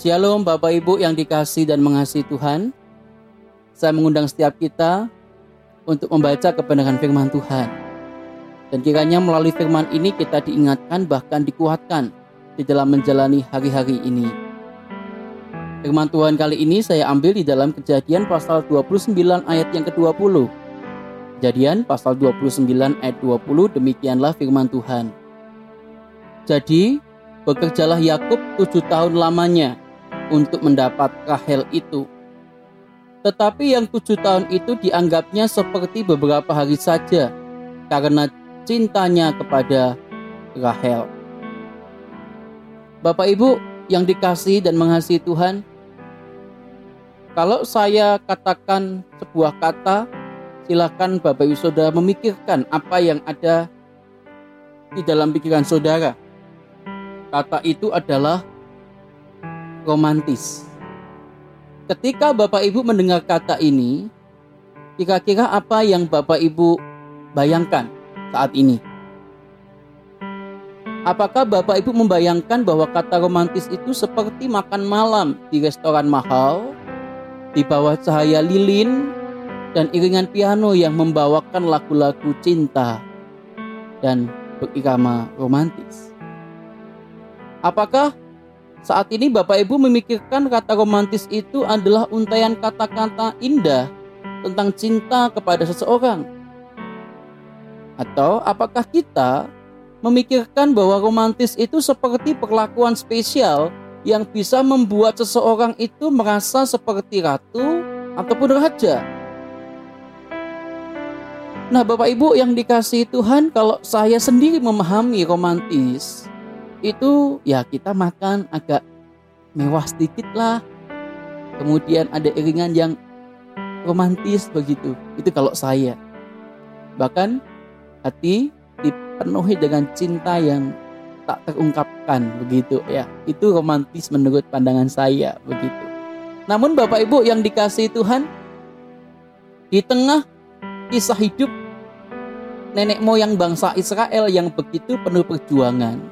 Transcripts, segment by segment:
Shalom Bapak Ibu yang dikasih dan mengasihi Tuhan. Saya mengundang setiap kita untuk membaca kebenaran firman Tuhan. Dan kiranya melalui firman ini kita diingatkan bahkan dikuatkan di dalam menjalani hari-hari ini. Firman Tuhan kali ini saya ambil di dalam kejadian pasal 29 ayat yang ke-20. Kejadian pasal 29 ayat 20 demikianlah firman Tuhan. Jadi bekerjalah Yakub tujuh tahun lamanya untuk mendapat Rahel itu. Tetapi yang tujuh tahun itu dianggapnya seperti beberapa hari saja karena cintanya kepada Rahel. Bapak Ibu yang dikasih dan mengasihi Tuhan, kalau saya katakan sebuah kata, silakan Bapak Ibu Saudara memikirkan apa yang ada di dalam pikiran saudara. Kata itu adalah romantis. Ketika Bapak Ibu mendengar kata ini, kira-kira apa yang Bapak Ibu bayangkan saat ini? Apakah Bapak Ibu membayangkan bahwa kata romantis itu seperti makan malam di restoran mahal, di bawah cahaya lilin, dan iringan piano yang membawakan lagu-lagu cinta dan berirama romantis? Apakah saat ini Bapak Ibu memikirkan kata romantis itu adalah untayan kata-kata indah tentang cinta kepada seseorang? Atau apakah kita memikirkan bahwa romantis itu seperti perlakuan spesial yang bisa membuat seseorang itu merasa seperti ratu ataupun raja? Nah, Bapak Ibu yang dikasih Tuhan, kalau saya sendiri memahami romantis, itu ya kita makan agak mewah sedikit lah. Kemudian ada iringan yang romantis begitu. Itu kalau saya. Bahkan hati dipenuhi dengan cinta yang tak terungkapkan begitu ya. Itu romantis menurut pandangan saya begitu. Namun Bapak Ibu yang dikasih Tuhan di tengah kisah hidup nenek moyang bangsa Israel yang begitu penuh perjuangan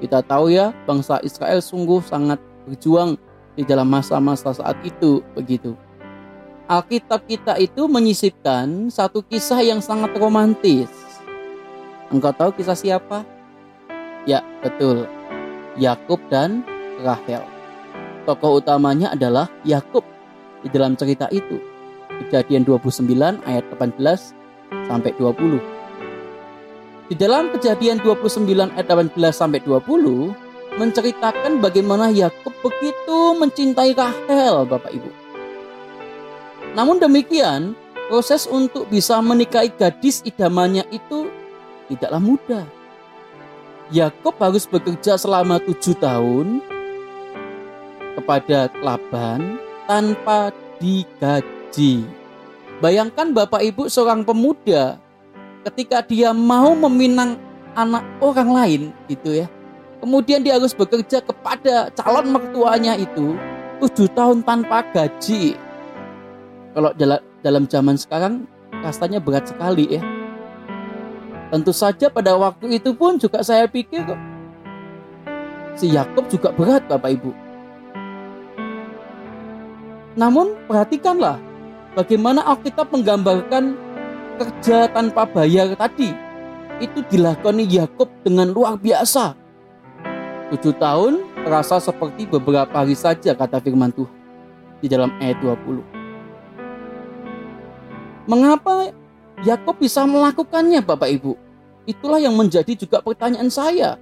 kita tahu ya, bangsa Israel sungguh sangat berjuang di dalam masa-masa saat itu begitu. Alkitab kita itu menyisipkan satu kisah yang sangat romantis. Engkau tahu kisah siapa? Ya, betul. Yakub dan Rahel. Tokoh utamanya adalah Yakub di dalam cerita itu. Kejadian 29 ayat 18 sampai 20. Di dalam kejadian 29 ayat 18 sampai 20 menceritakan bagaimana Yakub begitu mencintai Rahel, Bapak Ibu. Namun demikian, proses untuk bisa menikahi gadis idamannya itu tidaklah mudah. Yakub harus bekerja selama tujuh tahun kepada Laban tanpa digaji. Bayangkan Bapak Ibu seorang pemuda ketika dia mau meminang anak orang lain gitu ya. Kemudian dia harus bekerja kepada calon mertuanya itu tujuh tahun tanpa gaji. Kalau dalam zaman sekarang rasanya berat sekali ya. Tentu saja pada waktu itu pun juga saya pikir kok si Yakob juga berat Bapak Ibu. Namun perhatikanlah bagaimana Alkitab menggambarkan kerja tanpa bayar tadi itu dilakoni Yakub dengan luar biasa. Tujuh tahun terasa seperti beberapa hari saja kata firman Tuhan di dalam ayat 20. Mengapa Yakub bisa melakukannya Bapak Ibu? Itulah yang menjadi juga pertanyaan saya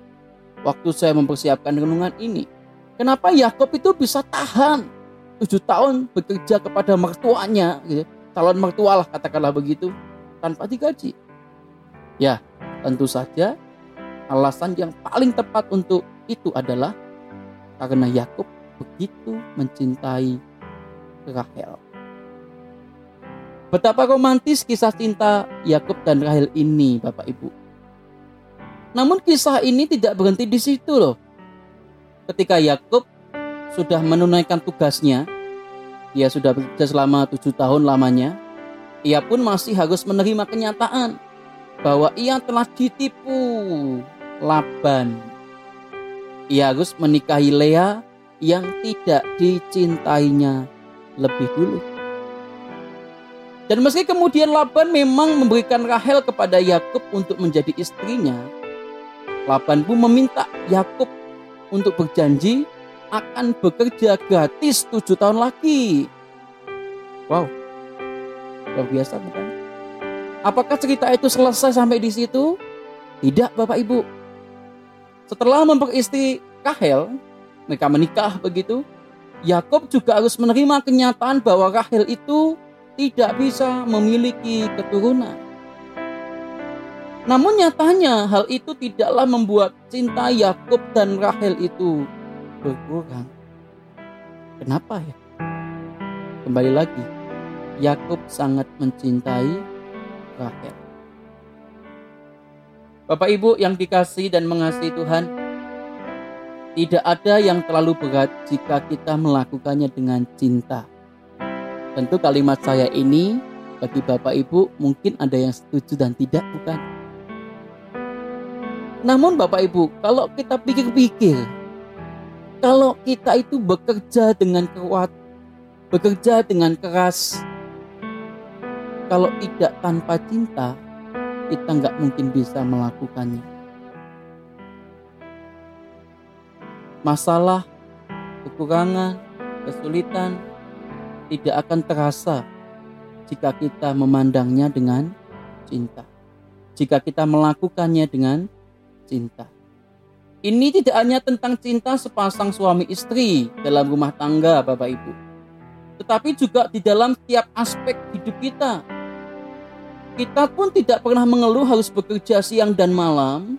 waktu saya mempersiapkan renungan ini. Kenapa Yakub itu bisa tahan tujuh tahun bekerja kepada mertuanya, gitu. calon mertua lah katakanlah begitu, tanpa digaji? Ya, tentu saja alasan yang paling tepat untuk itu adalah karena Yakub begitu mencintai Rahel. Betapa romantis kisah cinta Yakub dan Rahel ini, Bapak Ibu. Namun kisah ini tidak berhenti di situ loh. Ketika Yakub sudah menunaikan tugasnya, dia sudah bekerja selama tujuh tahun lamanya, ia pun masih harus menerima kenyataan bahwa ia telah ditipu Laban. Ia harus menikahi Lea yang tidak dicintainya lebih dulu. Dan meski kemudian Laban memang memberikan Rahel kepada Yakub untuk menjadi istrinya, Laban pun meminta Yakub untuk berjanji akan bekerja gratis tujuh tahun lagi. Wow, luar biasa bukan? Apakah cerita itu selesai sampai di situ? Tidak, Bapak Ibu. Setelah memperistri Rahel, mereka menikah begitu. Yakob juga harus menerima kenyataan bahwa Rahel itu tidak bisa memiliki keturunan. Namun nyatanya hal itu tidaklah membuat cinta Yakob dan Rahel itu berkurang. Kenapa ya? Kembali lagi, Yakub sangat mencintai Rahel. Bapak Ibu yang dikasih dan mengasihi Tuhan, tidak ada yang terlalu berat jika kita melakukannya dengan cinta. Tentu kalimat saya ini bagi Bapak Ibu mungkin ada yang setuju dan tidak bukan. Namun Bapak Ibu, kalau kita pikir-pikir, kalau kita itu bekerja dengan kuat, bekerja dengan keras, kalau tidak tanpa cinta, kita nggak mungkin bisa melakukannya. Masalah, kekurangan, kesulitan tidak akan terasa jika kita memandangnya dengan cinta. Jika kita melakukannya dengan cinta. Ini tidak hanya tentang cinta sepasang suami istri dalam rumah tangga, Bapak Ibu, tetapi juga di dalam setiap aspek hidup kita. Kita pun tidak pernah mengeluh harus bekerja siang dan malam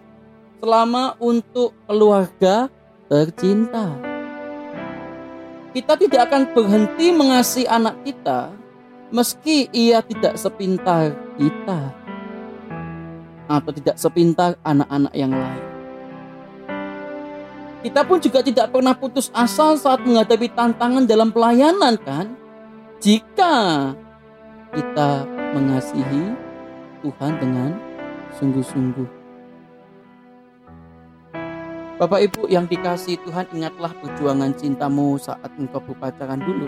selama untuk keluarga tercinta. Kita tidak akan berhenti mengasihi anak kita meski ia tidak sepintar kita atau tidak sepintar anak-anak yang lain. Kita pun juga tidak pernah putus asa saat menghadapi tantangan dalam pelayanan kan? Jika kita mengasihi Tuhan dengan sungguh-sungguh. Bapak Ibu yang dikasih Tuhan ingatlah perjuangan cintamu saat engkau berpacaran dulu.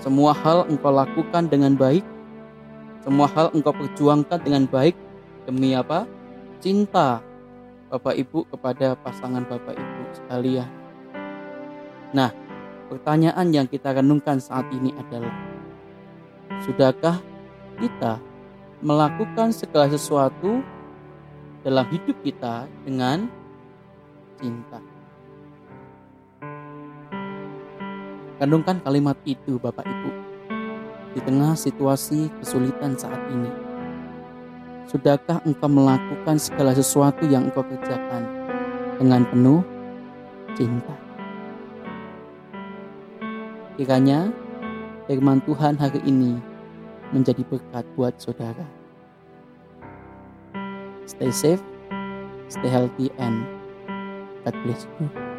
Semua hal engkau lakukan dengan baik. Semua hal engkau perjuangkan dengan baik demi apa? Cinta Bapak Ibu kepada pasangan Bapak Ibu sekalian. Nah, pertanyaan yang kita renungkan saat ini adalah Sudahkah kita melakukan segala sesuatu dalam hidup kita dengan cinta? Renungkan kalimat itu Bapak Ibu di tengah situasi kesulitan saat ini. Sudahkah engkau melakukan segala sesuatu yang engkau kerjakan dengan penuh cinta? Kiranya firman Tuhan hari ini menjadi berkat buat saudara. Stay safe, stay healthy, and God bless you.